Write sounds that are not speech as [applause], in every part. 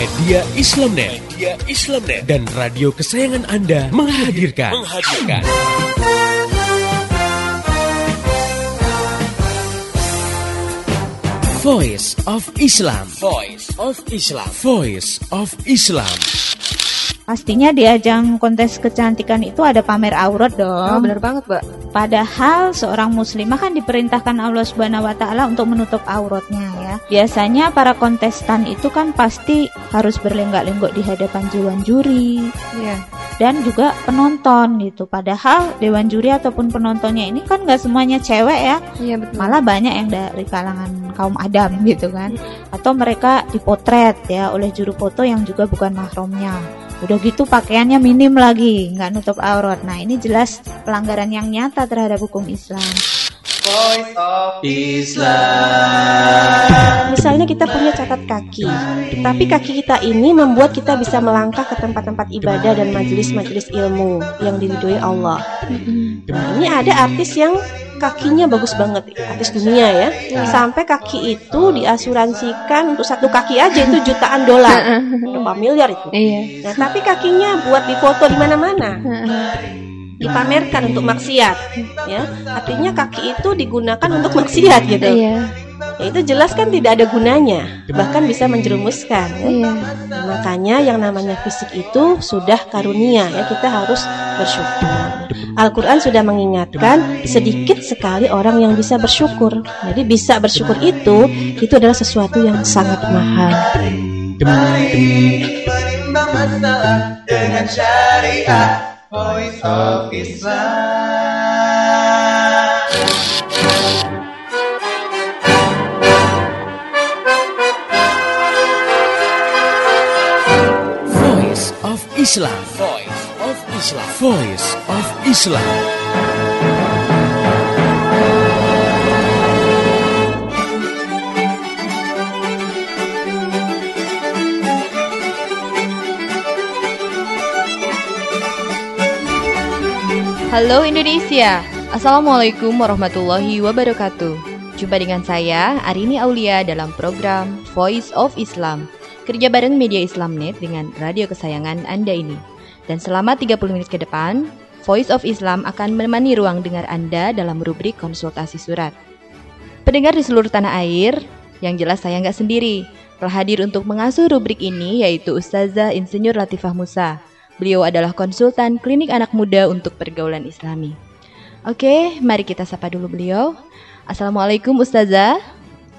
Media Islamnet, Media Islamnet dan radio kesayangan Anda menghadirkan, menghadirkan. Voice of Islam. Voice of Islam. Voice of Islam. Pastinya di ajang kontes kecantikan itu ada pamer aurat dong. Oh, bener banget, Mbak. Padahal seorang muslimah kan diperintahkan Allah Subhanahu wa taala untuk menutup auratnya ya. Biasanya para kontestan itu kan pasti harus berlenggak-lenggok di hadapan dewan juri. Iya. Dan juga penonton gitu. Padahal dewan juri ataupun penontonnya ini kan nggak semuanya cewek ya. Iya, betul. Malah banyak yang dari kalangan kaum adam gitu kan. Atau mereka dipotret ya oleh juru foto yang juga bukan mahramnya. Udah gitu pakaiannya minim lagi, nggak nutup aurat. Nah ini jelas pelanggaran yang nyata terhadap hukum Islam. Voice of Islam. Misalnya kita punya catat kaki, tapi kaki kita ini membuat kita bisa melangkah ke tempat-tempat ibadah dan majelis-majelis ilmu yang diridhoi Allah. Nah, ini ada artis yang kakinya bagus banget, artis dunia ya. Sampai kaki itu diasuransikan untuk satu kaki aja itu jutaan dolar, [laughs] berapa miliar itu. Iya. Nah, tapi kakinya buat difoto di mana-mana. Dipamerkan untuk maksiat, ya. Artinya kaki itu digunakan untuk maksiat gitu. Iya. Ya, itu jelas kan tidak ada gunanya, bahkan bisa menjerumuskan. ya. Iya. Nah, makanya yang namanya fisik itu sudah karunia ya, kita harus bersyukur. Al-Qur'an sudah mengingatkan sedikit sekali orang yang bisa bersyukur. Jadi bisa bersyukur itu itu adalah sesuatu yang sangat mahal. Mari dengan syariah. Voice of Islam. Voice of Islam. Voice of Islam. Voice of Islam. Halo Indonesia, Assalamualaikum warahmatullahi wabarakatuh. Jumpa dengan saya Arini Aulia dalam program Voice of Islam. Kerja bareng Media Islamnet dengan radio kesayangan Anda ini. Dan selama 30 menit ke depan, Voice of Islam akan menemani ruang dengar Anda dalam rubrik konsultasi surat. Pendengar di seluruh tanah air, yang jelas saya nggak sendiri. Telah hadir untuk mengasuh rubrik ini yaitu Ustazah Insinyur Latifah Musa. Beliau adalah konsultan klinik anak muda untuk pergaulan islami. Oke, mari kita sapa dulu beliau. Assalamualaikum Ustazah.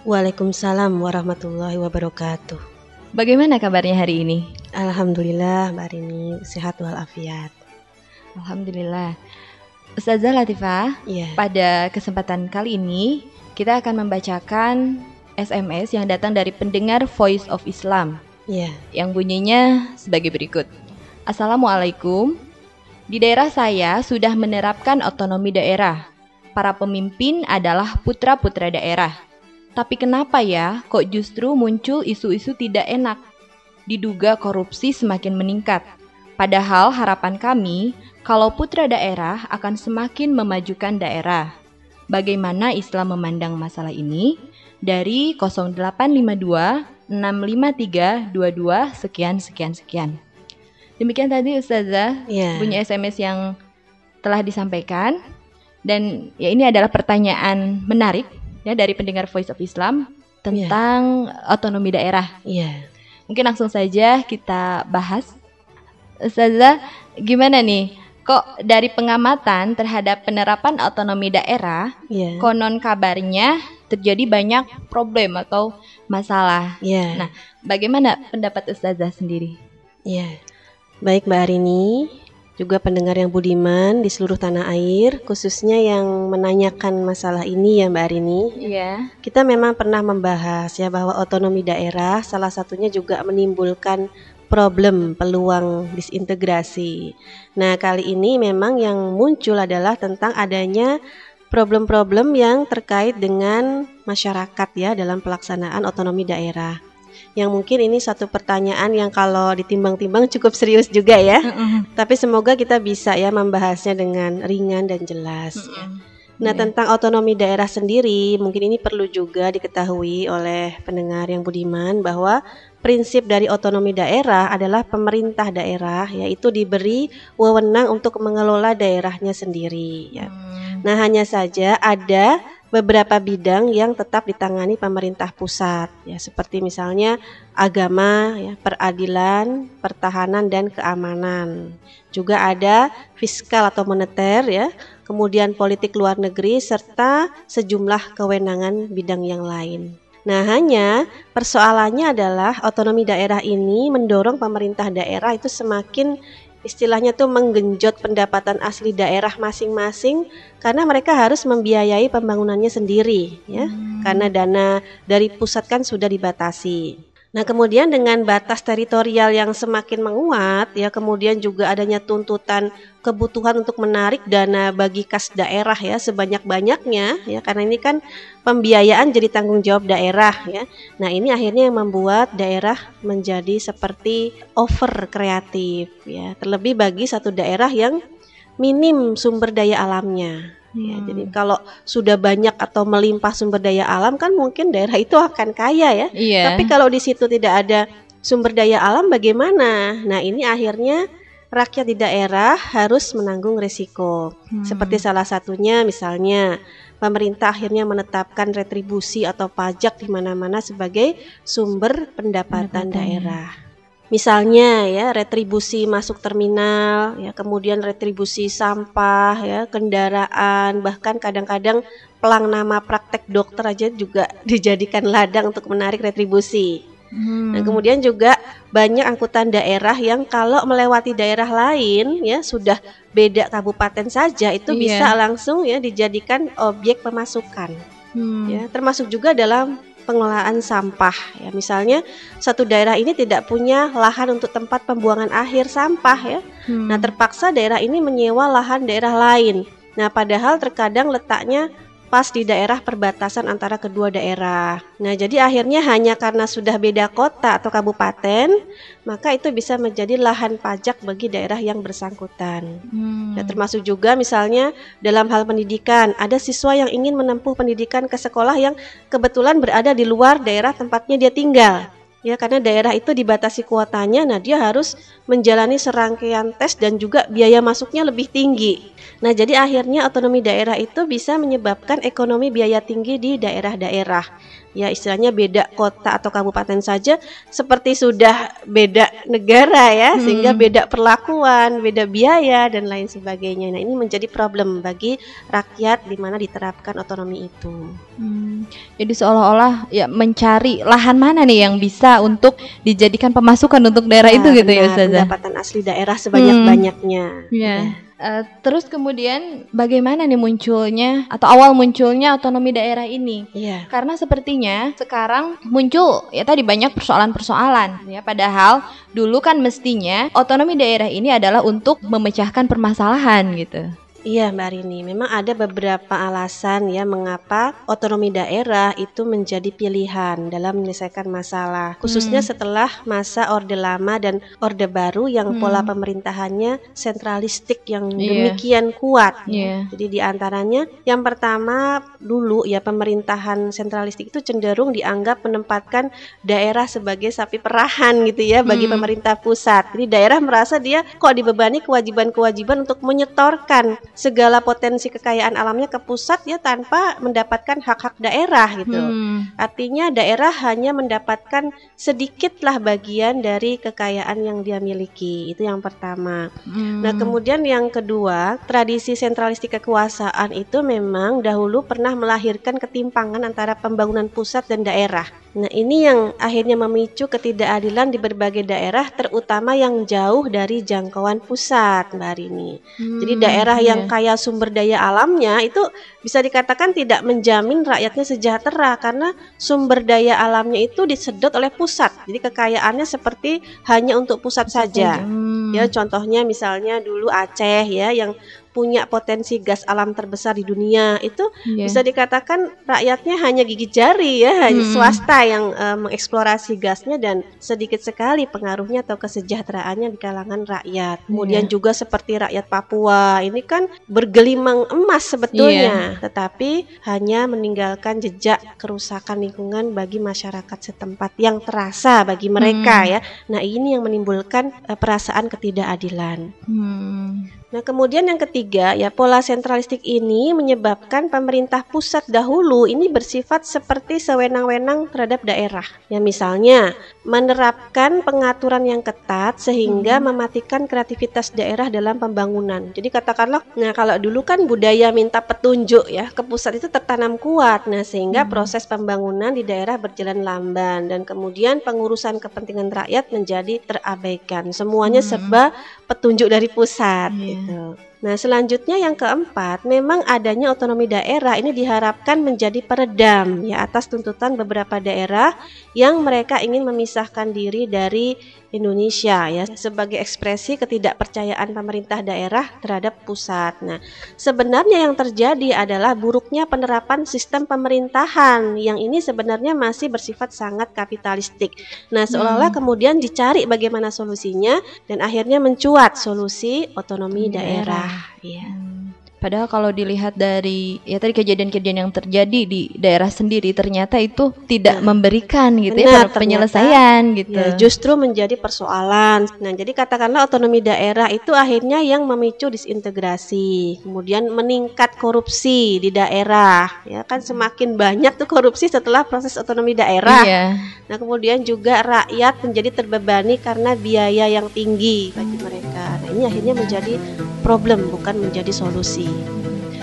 Waalaikumsalam warahmatullahi wabarakatuh. Bagaimana kabarnya hari ini? Alhamdulillah Mbak Rini sehat walafiat. Alhamdulillah. Ustazah Latifah, Iya. pada kesempatan kali ini kita akan membacakan SMS yang datang dari pendengar Voice of Islam Iya. yang bunyinya sebagai berikut. Assalamualaikum. Di daerah saya sudah menerapkan otonomi daerah. Para pemimpin adalah putra-putra daerah. Tapi kenapa ya kok justru muncul isu-isu tidak enak? Diduga korupsi semakin meningkat. Padahal harapan kami kalau putra daerah akan semakin memajukan daerah. Bagaimana Islam memandang masalah ini? Dari 0852 653 22 sekian sekian sekian. Demikian tadi Ustazah Iya. punya SMS yang telah disampaikan dan ya ini adalah pertanyaan menarik ya dari pendengar Voice of Islam tentang otonomi daerah. Iya. Mungkin langsung saja kita bahas. Ustazah, gimana nih? Kok dari pengamatan terhadap penerapan otonomi daerah, Iya. konon kabarnya terjadi banyak problem atau masalah. Iya. Nah, bagaimana pendapat Ustazah sendiri? Iya. Baik Mbak Arini, juga pendengar yang budiman di seluruh tanah air, khususnya yang menanyakan masalah ini ya Mbak Arini. Iya. Kita memang pernah membahas ya bahwa otonomi daerah salah satunya juga menimbulkan problem peluang disintegrasi. Nah, kali ini memang yang muncul adalah tentang adanya problem-problem yang terkait dengan masyarakat ya dalam pelaksanaan otonomi daerah. Yang mungkin ini satu pertanyaan yang kalau ditimbang-timbang cukup serius juga ya. Tapi semoga kita bisa ya membahasnya dengan ringan dan jelas. ya. Nah, Iya. tentang otonomi daerah sendiri, mungkin ini perlu juga diketahui oleh pendengar yang budiman bahwa prinsip dari otonomi daerah adalah pemerintah daerah yaitu diberi wewenang untuk mengelola daerahnya sendiri ya. Hmm. Nah, hanya saja ada beberapa bidang yang tetap ditangani pemerintah pusat ya seperti misalnya agama ya, peradilan, pertahanan dan keamanan. Juga ada fiskal atau moneter ya, kemudian politik luar negeri serta sejumlah kewenangan bidang yang lain. Nah, hanya persoalannya adalah otonomi daerah ini mendorong pemerintah daerah itu semakin istilahnya tuh menggenjot pendapatan asli daerah masing-masing karena mereka harus membiayai pembangunannya sendiri ya. Karena dana dari pusat kan sudah dibatasi. Nah, kemudian dengan batas teritorial yang semakin menguat ya, kemudian juga adanya tuntutan kebutuhan untuk menarik dana bagi kas daerah ya sebanyak-banyaknya ya karena ini kan pembiayaan jadi tanggung jawab daerah ya. Nah, ini akhirnya yang membuat daerah menjadi seperti over kreatif ya. Terlebih bagi satu daerah yang minim sumber daya alamnya. Ya, Hmm. jadi kalau sudah banyak atau melimpah sumber daya alam kan mungkin daerah itu akan kaya ya. Iya. Tapi kalau di situ tidak ada sumber daya alam bagaimana? Nah, ini akhirnya rakyat di daerah harus menanggung risiko. Hmm. Seperti salah satunya misalnya pemerintah akhirnya menetapkan retribusi atau pajak di mana-mana sebagai sumber pendapatan Pendapatan. daerah. Misalnya ya retribusi masuk terminal, ya kemudian retribusi sampah, ya kendaraan, bahkan kadang-kadang pelang nama praktek dokter aja juga [laughs] dijadikan ladang untuk menarik retribusi. Hmm. Nah, kemudian juga banyak angkutan daerah yang kalau melewati daerah lain ya sudah beda kabupaten saja itu Iya. bisa langsung ya dijadikan objek pemasukan Hmm. ya termasuk juga dalam pengelolaan sampah ya misalnya satu daerah ini tidak punya lahan untuk tempat pembuangan akhir sampah ya Hmm. Nah, terpaksa daerah ini menyewa lahan daerah lain. Nah, padahal terkadang letaknya pas di daerah perbatasan antara kedua daerah. Nah, jadi akhirnya hanya karena sudah beda kota atau kabupaten, maka itu bisa menjadi lahan pajak bagi daerah yang bersangkutan. Hmm. Ya, termasuk juga misalnya dalam hal pendidikan, ada siswa yang ingin menempuh pendidikan ke sekolah yang kebetulan berada di luar daerah tempatnya dia tinggal. Ya, karena daerah itu dibatasi kuotanya, nah dia harus menjalani serangkaian tes dan juga biaya masuknya lebih tinggi. Nah, jadi akhirnya otonomi daerah itu bisa menyebabkan ekonomi biaya tinggi di daerah-daerah. Ya, istilahnya beda kota atau kabupaten saja seperti sudah beda negara ya, Hmm. sehingga beda perlakuan, beda biaya dan lain sebagainya. Nah, ini menjadi problem bagi rakyat di mana diterapkan otonomi itu. Hmm, Jadi seolah-olah ya mencari lahan mana nih yang bisa untuk dijadikan pemasukan untuk daerah itu gitu ya benar, Ustazah. Pendapatan asli daerah sebanyak-banyaknya. Iya. Eh, terus kemudian bagaimana nih munculnya atau awal munculnya otonomi daerah ini? Iya. Karena sepertinya sekarang muncul ya tadi banyak persoalan-persoalan ya padahal dulu kan mestinya otonomi daerah ini adalah untuk memecahkan permasalahan gitu. Iya Mbak Rini, memang ada beberapa alasan ya mengapa otonomi daerah itu menjadi pilihan dalam menyelesaikan masalah. Khususnya Hmm. setelah masa Orde Lama dan Orde Baru yang Hmm. pola pemerintahannya sentralistik yang Iya. demikian kuat. Ya. Jadi di antaranya yang pertama dulu ya pemerintahan sentralistik itu cenderung dianggap menempatkan daerah sebagai sapi perahan gitu ya bagi Hmm. pemerintah pusat. Jadi daerah merasa dia kok dibebani kewajiban-kewajiban untuk menyetorkan segala potensi kekayaan alamnya ke pusat ya tanpa mendapatkan hak-hak daerah gitu. Hmm. Artinya daerah hanya mendapatkan sedikitlah bagian dari kekayaan yang dia miliki. Itu yang pertama. Hmm. Nah, kemudian yang kedua, tradisi sentralistik kekuasaan itu memang dahulu pernah melahirkan ketimpangan antara pembangunan pusat dan daerah. Nah, ini yang akhirnya memicu ketidakadilan di berbagai daerah, terutama yang jauh dari jangkauan pusat, Mbak Rini. Jadi Hmm, daerah yang iya. kaya sumber daya alamnya itu bisa dikatakan tidak menjamin rakyatnya sejahtera karena sumber daya alamnya itu disedot oleh pusat. Jadi kekayaannya seperti hanya untuk pusat saja. Hmm. Ya contohnya misalnya dulu Aceh ya yang punya potensi gas alam terbesar di dunia itu Iya. bisa dikatakan rakyatnya hanya gigi jari ya, hanya Hmm. swasta yang eh, mengeksplorasi gasnya dan sedikit sekali pengaruhnya atau kesejahteraannya di kalangan rakyat. Kemudian Iya. juga seperti rakyat Papua ini kan bergelimang emas sebetulnya, Iya. tetapi hanya meninggalkan jejak kerusakan lingkungan bagi masyarakat setempat yang terasa bagi mereka Hmm. ya. Nah, ini yang menimbulkan eh, perasaan ketidakadilan. Hmm. Nah, kemudian yang ketiga, ya pola sentralistik ini menyebabkan pemerintah pusat dahulu ini bersifat seperti sewenang-wenang terhadap daerah. Ya misalnya, menerapkan pengaturan yang ketat sehingga mematikan kreativitas daerah dalam pembangunan. Jadi katakanlah, nah kalau dulu kan budaya minta petunjuk ya ke pusat itu tertanam kuat. Nah, sehingga proses pembangunan di daerah berjalan lamban dan kemudian pengurusan kepentingan rakyat menjadi terabaikan. Semuanya Hmm. serba petunjuk dari pusat Iya. gitu. Nah, selanjutnya yang keempat, memang adanya otonomi daerah ini diharapkan menjadi peredam ya atas tuntutan beberapa daerah yang mereka ingin memisahkan diri dari Indonesia ya sebagai ekspresi ketidakpercayaan pemerintah daerah terhadap pusat. Nah, sebenarnya yang terjadi adalah buruknya penerapan sistem pemerintahan yang ini sebenarnya masih bersifat sangat kapitalistik. Nah, seolah-olah kemudian dicari bagaimana solusinya dan akhirnya mencuat solusi otonomi daerah. Iya. Padahal kalau dilihat dari ya tadi kejadian-kejadian yang terjadi di daerah sendiri ternyata itu tidak memberikan gitu Benar, ya ternyata. penyelesaian gitu. Ya, justru menjadi persoalan. Nah, jadi katakanlah otonomi daerah itu akhirnya yang memicu disintegrasi, kemudian meningkat korupsi di daerah. Ya kan semakin banyak tuh korupsi setelah proses otonomi daerah. Iya. Nah, kemudian juga rakyat menjadi terbebani karena biaya yang tinggi bagi mereka. Nah, ini akhirnya menjadi problem bukan menjadi solusi.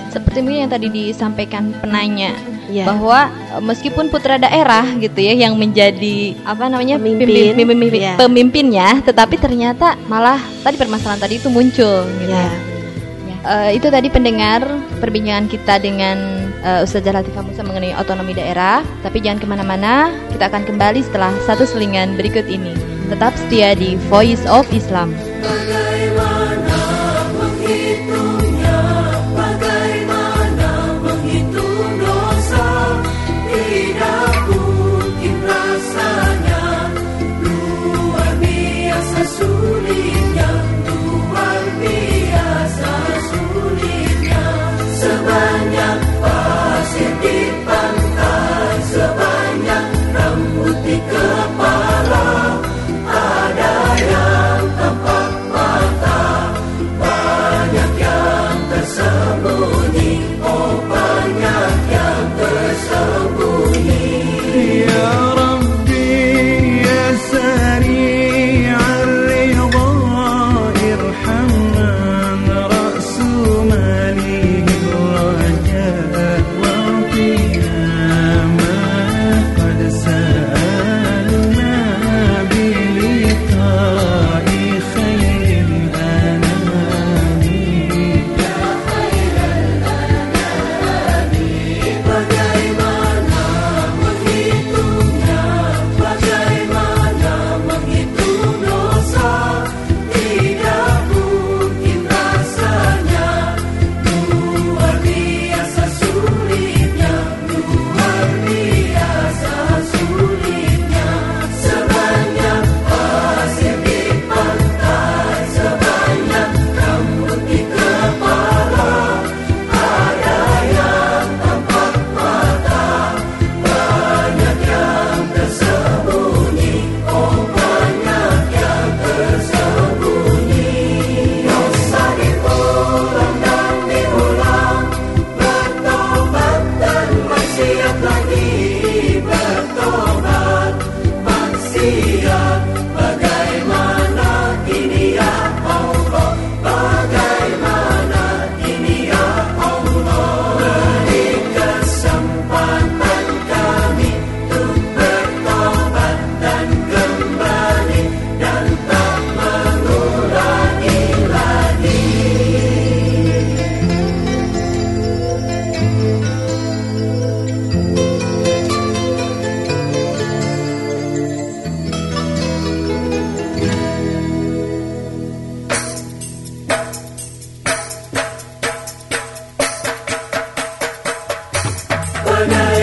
Seperti mungkin yang tadi disampaikan penanya Ya. bahwa e, meskipun putra daerah gitu ya yang menjadi apa namanya Pemimpin, pimpin- pemimpin- ya. pemimpinnya, tetapi ternyata malah tadi permasalahan tadi itu muncul. Gitu. Ya. Eh, itu tadi pendengar perbincangan kita dengan eh, Ustazah Latifah Musa mengenai otonomi daerah. Tapi jangan ke mana-mana, kita akan kembali setelah satu selingan berikut ini. Tetap setia di Voice of Islam. na.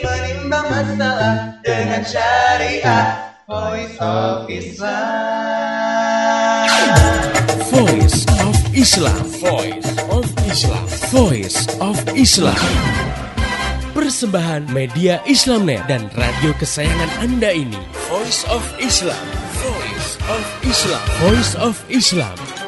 Menimbang masalah dengan syariat. Voice of Islam. Voice of Islam. Voice of Islam. Voice of Islam. Persembahan media Islamnet dan radio kesayangan Anda ini. Voice of Islam. Voice of Islam. Voice of Islam.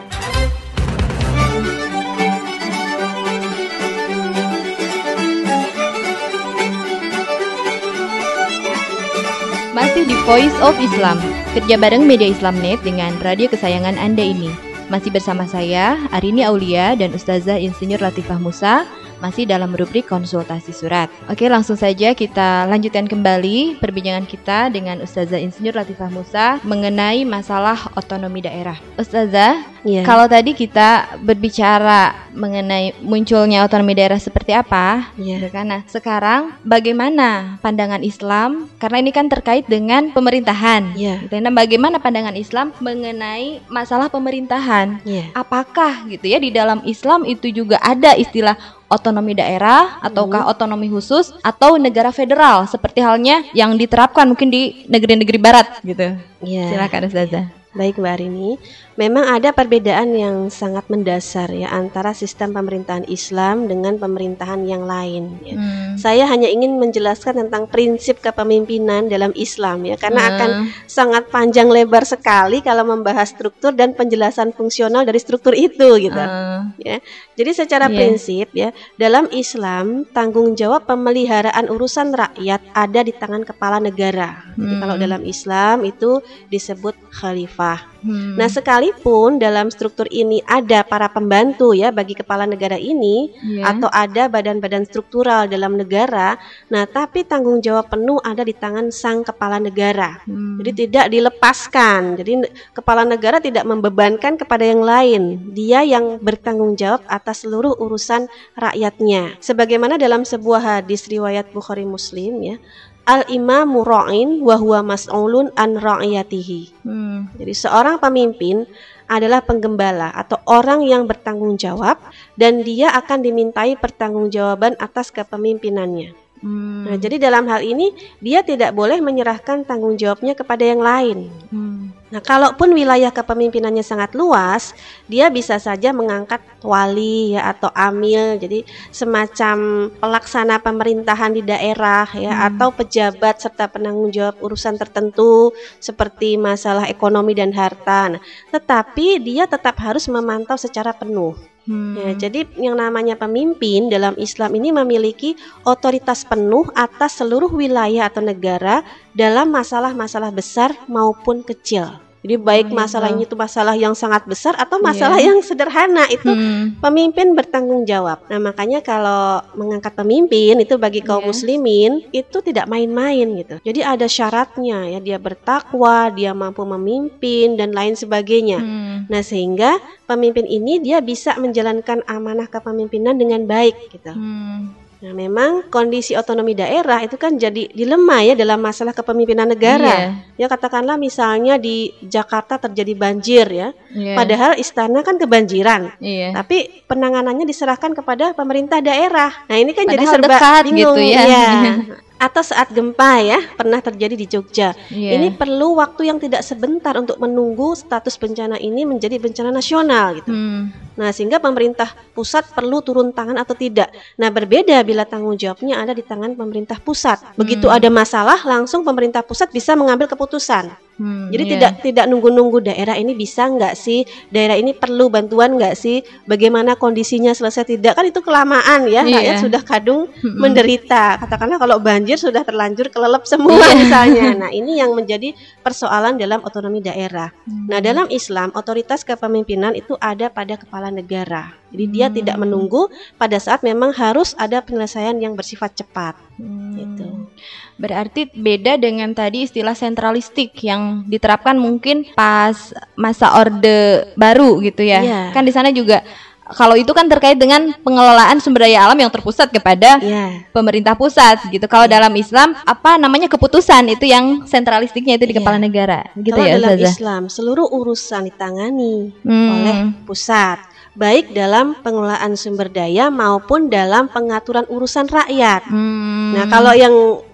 Masih di Voice of Islam, kerja bareng media Islamnet dengan radio kesayangan Anda ini. Masih bersama saya, Arini Aulia dan Ustazah Insinyur Latifah Musa, masih dalam rubrik konsultasi surat. Oke, langsung saja kita lanjutkan kembali perbincangan kita dengan Ustazah Insinyur Latifah Musa mengenai masalah otonomi daerah. Ustazah, Iya. kalau tadi kita berbicara mengenai munculnya otonomi daerah seperti apa, Iya. gitu kan? Nah, sekarang bagaimana pandangan Islam? Karena ini kan terkait dengan pemerintahan. Iya. Gitu. Nah, bagaimana pandangan Islam mengenai masalah pemerintahan? Iya. Apakah gitu ya di dalam Islam itu juga ada istilah otonomi daerah ataukah otonomi khusus atau negara federal seperti halnya yang diterapkan mungkin di negeri-negeri barat gitu. Iya. Silakan Ustazah. Baik Mbak Arini, memang ada perbedaan yang sangat mendasar ya antara sistem pemerintahan Islam dengan pemerintahan yang lain. ya. Hmm. Saya hanya ingin menjelaskan tentang prinsip kepemimpinan dalam Islam ya, karena Hmm. akan sangat panjang lebar sekali kalau membahas struktur dan penjelasan fungsional dari struktur itu gitu. Hmm. ya. Jadi secara Iya. prinsip ya, dalam Islam tanggung jawab pemeliharaan urusan rakyat ada di tangan kepala negara. Jadi Hmm. kalau dalam Islam itu disebut khalifah. Hmm. Nah, sekalipun dalam struktur ini ada para pembantu ya bagi kepala negara ini Iya. atau ada badan-badan struktural dalam negara, nah tapi tanggung jawab penuh ada di tangan sang kepala negara. Hmm. Jadi tidak dilepaskan. Jadi kepala negara tidak membebankan kepada yang lain. Dia yang bertanggung jawab atas seluruh urusan rakyatnya. Sebagaimana dalam sebuah hadis riwayat Bukhari Muslim ya, al imamu ra'in wa huwa mas'ulun an ra'iyatihi. Hmm. Jadi seorang pemimpin adalah penggembala atau orang yang bertanggung jawab dan dia akan dimintai pertanggungjawaban atas kepemimpinannya. Hmm. Nah, jadi dalam hal ini dia tidak boleh menyerahkan tanggung jawabnya kepada yang lain. Hmm. Nah, kalaupun wilayah kepemimpinannya sangat luas, dia bisa saja mengangkat wali ya atau amil, jadi semacam pelaksana pemerintahan di daerah ya atau pejabat serta penanggung jawab urusan tertentu seperti masalah ekonomi dan harta. Nah, tetapi dia tetap harus memantau secara penuh. Hmm. Ya, jadi yang namanya pemimpin dalam Islam ini memiliki otoritas penuh atas seluruh wilayah atau negara dalam masalah-masalah besar maupun kecil. Jadi baik Oh, gitu. masalahnya itu masalah yang sangat besar atau Iya. masalah yang sederhana itu Hmm. pemimpin bertanggung jawab. Nah, makanya kalau mengangkat pemimpin itu bagi kaum Iya. muslimin itu tidak main-main gitu. Jadi ada syaratnya ya, dia bertakwa, dia mampu memimpin dan lain sebagainya. Hmm. Nah, sehingga pemimpin ini dia bisa menjalankan amanah kepemimpinan dengan baik gitu. Hmm. Nah, memang kondisi otonomi daerah itu kan jadi dilema ya dalam masalah kepemimpinan negara. Ya katakanlah misalnya di Jakarta terjadi banjir ya. Iya. Padahal istana kan kebanjiran. Iya. Tapi penanganannya diserahkan kepada pemerintah daerah. Nah, ini kan jadi Padahal serba dekat bingung gitu ya. Iya. [laughs] Atau saat gempa ya, pernah terjadi di Jogja. Iya. Ini perlu waktu yang tidak sebentar untuk menunggu status bencana ini menjadi bencana nasional gitu. Hmm. Nah, sehingga pemerintah pusat perlu turun tangan atau tidak. Nah, berbeda bila tanggung jawabnya ada di tangan pemerintah pusat. Begitu Hmm. ada masalah, langsung pemerintah pusat bisa mengambil keputusan. Hmm, Jadi iya. tidak tidak nunggu-nunggu daerah ini bisa nggak sih, daerah ini perlu bantuan nggak sih, bagaimana kondisinya selesai tidak kan itu kelamaan ya, Iya. rakyat sudah kadung Mm-mm. menderita. Katakanlah kalau banjir sudah terlanjur kelelep semua Iya. misalnya. [laughs] Nah ini yang menjadi persoalan dalam otonomi daerah. Hmm. Nah dalam Islam otoritas kepemimpinan itu ada pada kepala negara. Jadi dia Hmm. tidak menunggu pada saat memang harus ada penyelesaian yang bersifat cepat. Hmm. Gitu. Berarti beda dengan tadi istilah sentralistik yang diterapkan mungkin pas masa orde baru gitu ya. Iya. Kan di sana juga kalau itu kan terkait dengan pengelolaan sumber daya alam yang terpusat kepada Ya. pemerintah pusat gitu. Kalau dalam Islam apa namanya keputusan itu yang sentralistiknya itu di Iya. kepala negara gitu Kalau ya dalam Ustazah. Islam seluruh urusan ditangani Hmm. oleh pusat, baik dalam pengelolaan sumber daya maupun dalam pengaturan urusan rakyat. Hmm. Nah, kalau yang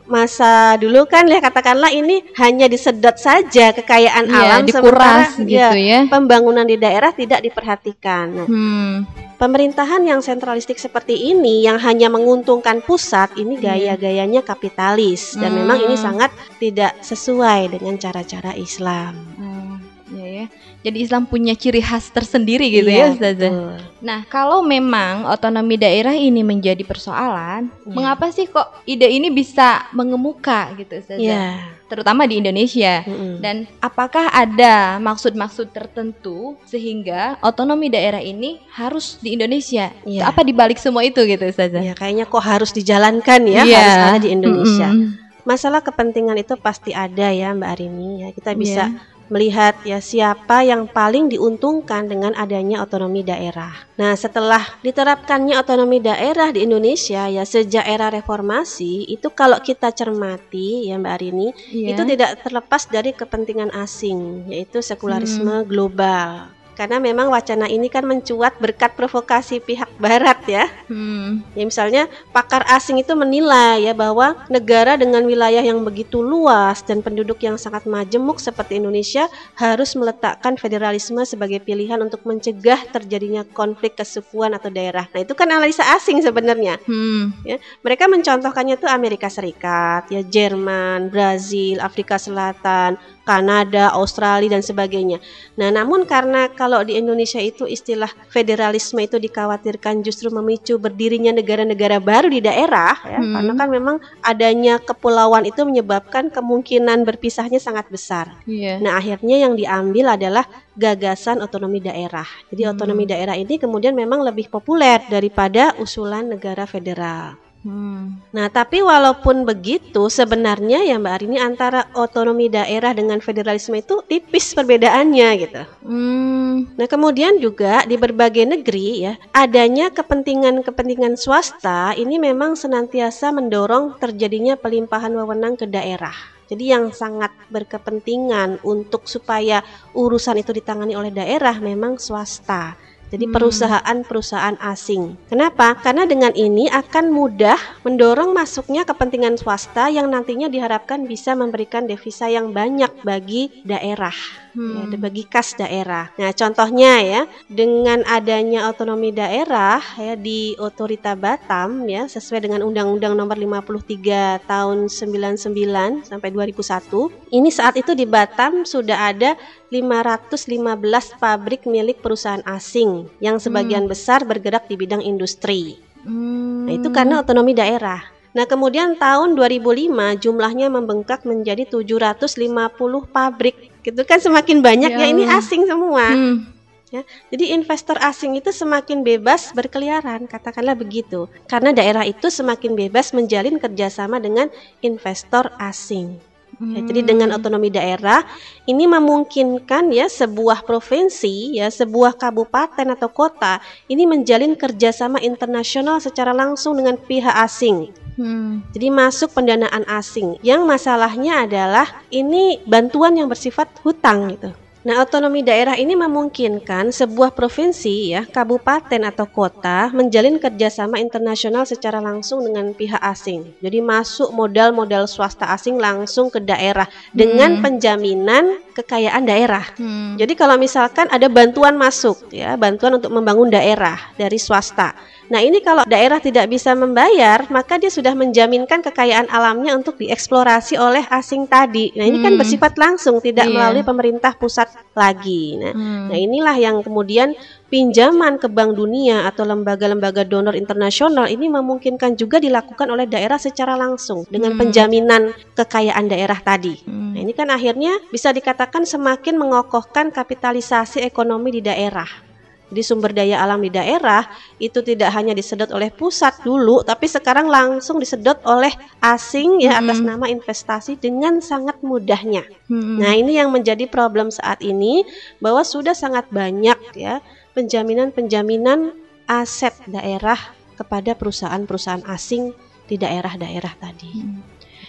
masa dulu kan ya katakanlah ini hanya disedot saja kekayaan Iya, alam dikuras sementara gitu ya. pembangunan di daerah tidak diperhatikan. Nah, Hmm. pemerintahan yang sentralistik seperti ini yang hanya menguntungkan pusat ini Iya. gaya-gayanya kapitalis dan Hmm. memang ini sangat tidak sesuai dengan cara-cara Islam. Oh, iya ya. Jadi Islam punya ciri khas tersendiri gitu Iya, ya Ustazah. betul. Nah, kalau memang otonomi daerah ini menjadi persoalan, Iya. mengapa sih kok ide ini bisa mengemuka gitu Ustazah? Iya. Terutama di Indonesia. Mm-mm. Dan apakah ada maksud-maksud tertentu sehingga otonomi daerah ini harus di Indonesia? Iya. Apa dibalik semua itu gitu Ustazah? Ya, kayaknya kok harus dijalankan ya, Iya. harus ada di Indonesia. Mm-mm. Masalah kepentingan itu pasti ada ya, Mbak Arini ya. Kita bisa Iya. Melihat ya siapa yang paling diuntungkan dengan adanya otonomi daerah. Nah, setelah diterapkannya otonomi daerah di Indonesia ya sejak era reformasi itu kalau kita cermati ya Mbak Arini, Iya. itu tidak terlepas dari kepentingan asing yaitu sekularisme global. Karena memang wacana ini kan mencuat berkat provokasi pihak barat ya. Hmm. Ya misalnya pakar asing itu menilai ya bahwa negara dengan wilayah yang begitu luas dan penduduk yang sangat majemuk seperti Indonesia harus meletakkan federalisme sebagai pilihan untuk mencegah terjadinya konflik kesukuan atau daerah. Nah, itu kan analisa asing sebenarnya. Hmm. Ya, mereka mencontohkannya itu Amerika Serikat, ya Jerman, Brazil, Afrika Selatan, Kanada, Australia dan sebagainya. Nah, namun karena kalau di Indonesia itu istilah federalisme itu dikhawatirkan justru memicu berdirinya negara-negara baru di daerah ya, Hmm. karena kan memang adanya kepulauan itu menyebabkan kemungkinan berpisahnya sangat besar. Iya. Nah, akhirnya yang diambil adalah gagasan otonomi daerah. Jadi Hmm. otonomi daerah ini kemudian memang lebih populer daripada usulan negara federal. Hmm. Nah, tapi walaupun begitu, sebenarnya ya Mbak Arini antara otonomi daerah dengan federalisme itu tipis perbedaannya gitu. Hmm. Nah, kemudian juga di berbagai negeri ya, adanya kepentingan-kepentingan swasta ini memang senantiasa mendorong terjadinya pelimpahan wewenang ke daerah. Jadi yang sangat berkepentingan untuk supaya urusan itu ditangani oleh daerah memang swasta. Jadi Hmm. perusahaan-perusahaan asing. Kenapa? Karena dengan ini akan mudah mendorong masuknya kepentingan swasta yang nantinya diharapkan bisa memberikan devisa yang banyak bagi daerah ya, Hmm. bagi kas daerah. Nah, contohnya ya, dengan adanya otonomi daerah ya di Otorita Batam ya sesuai dengan Undang-Undang Nomor 53 Tahun 99 sampai 2001. Ini saat itu di Batam sudah ada 515 pabrik milik perusahaan asing yang sebagian besar bergerak di bidang industri. Hmm. Nah, itu karena otonomi daerah. Nah, kemudian tahun 2005 jumlahnya membengkak menjadi 750 pabrik. Gitu kan semakin banyak ya, Ya ini asing semua. Hmm. Ya, jadi investor asing itu semakin bebas berkeliaran, katakanlah begitu. Karena daerah itu semakin bebas menjalin kerjasama dengan investor asing. Ya, jadi dengan otonomi daerah ini memungkinkan ya sebuah provinsi ya sebuah kabupaten atau kota ini menjalin kerjasama internasional secara langsung dengan pihak asing. Hmm. Jadi masuk pendanaan asing. Yang masalahnya adalah ini bantuan yang bersifat hutang gitu. Nah, otonomi daerah ini memungkinkan sebuah provinsi ya, kabupaten atau kota menjalin kerjasama internasional secara langsung dengan pihak asing. Jadi masuk modal-modal swasta asing langsung ke daerah dengan penjaminan kekayaan daerah. Hmm. Jadi kalau misalkan ada bantuan masuk ya, bantuan untuk membangun daerah dari swasta. Nah, ini kalau daerah tidak bisa membayar, maka dia sudah menjaminkan kekayaan alamnya untuk dieksplorasi oleh asing tadi. Nah, ini kan Hmm. bersifat langsung, tidak Iya. melalui pemerintah pusat lagi. Nah, Hmm. nah inilah yang kemudian pinjaman ke Bank Dunia atau lembaga-lembaga donor internasional ini memungkinkan juga dilakukan oleh daerah secara langsung dengan Hmm. penjaminan kekayaan daerah tadi. Hmm. Nah, ini kan akhirnya bisa dikatakan semakin mengokohkan kapitalisasi ekonomi di daerah. Jadi sumber daya alam di daerah itu tidak hanya disedot oleh pusat dulu, tapi sekarang langsung disedot oleh asing ya atas Mm-mm. nama investasi dengan sangat mudahnya. Hmm. Nah, ini yang menjadi problem saat ini bahwa sudah sangat banyak ya penjaminan-penjaminan aset daerah kepada perusahaan-perusahaan asing di daerah-daerah tadi.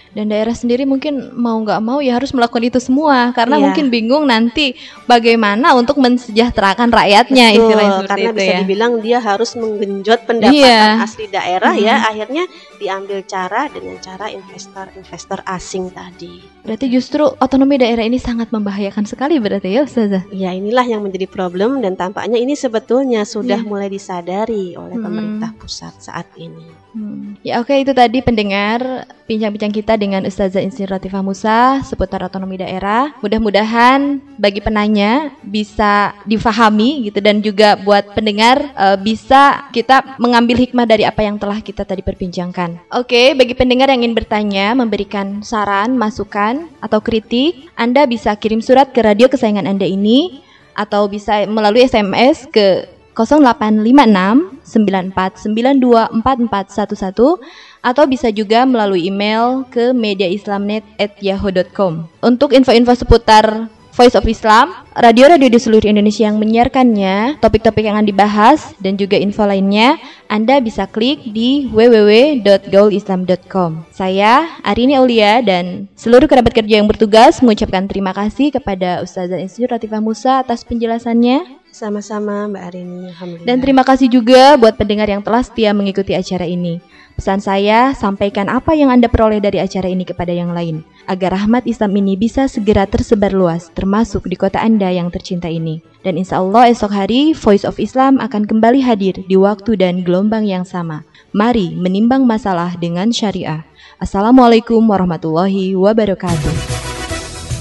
Dan daerah sendiri mungkin mau nggak mau ya harus melakukan itu semua karena Iya. mungkin bingung nanti bagaimana untuk mensejahterakan rakyatnya Betul, istilahnya seperti karena itu bisa ya. dibilang dia harus menggenjot pendapatan Iya. asli daerah ya, Mhm. akhirnya diambil cara dengan cara investor-investor asing tadi. Berarti justru otonomi daerah ini sangat membahayakan sekali berarti ya Ustazah. Ya inilah yang menjadi problem dan tampaknya ini sebetulnya sudah Iya. mulai disadari oleh Mhm. pemerintah pusat saat ini. Hmm. Ya oke itu tadi pendengar bincang-bincang kita dengan Ustazah Insir Latifah Musa seputar otonomi daerah. Mudah-mudahan bagi penanya bisa difahami gitu dan juga buat pendengar eh, bisa kita mengambil hikmah dari apa yang telah kita tadi perbincangkan. Oke, bagi pendengar yang ingin bertanya, memberikan saran, masukan atau kritik, Anda bisa kirim surat ke radio kesayangan Anda ini atau bisa melalui SMS ke 0856 9492 4411 atau bisa juga melalui email ke mediaislamnet@yahoo.com. Untuk info-info seputar Voice of Islam, radio-radio di seluruh Indonesia yang menyiarkannya, topik-topik yang akan dibahas dan juga info lainnya, Anda bisa klik di www.gaulislam.com. Saya Arini Aulia dan seluruh kerabat kerja yang bertugas mengucapkan terima kasih kepada Ustazah Institut Latifah Musa atas penjelasannya. Sama-sama Mbak Arini, alhamdulillah. Dan terima kasih juga buat pendengar yang telah setia mengikuti acara ini. Pesan saya, sampaikan apa yang Anda peroleh dari acara ini kepada yang lain, agar rahmat Islam ini bisa segera tersebar luas, termasuk di kota Anda yang tercinta ini. Dan insya Allah esok hari, Voice of Islam akan kembali hadir di waktu dan gelombang yang sama. Mari menimbang masalah dengan syariah. Assalamualaikum warahmatullahi wabarakatuh.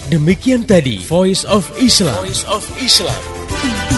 Demikian tadi Voice of Islam. Voice of Islam.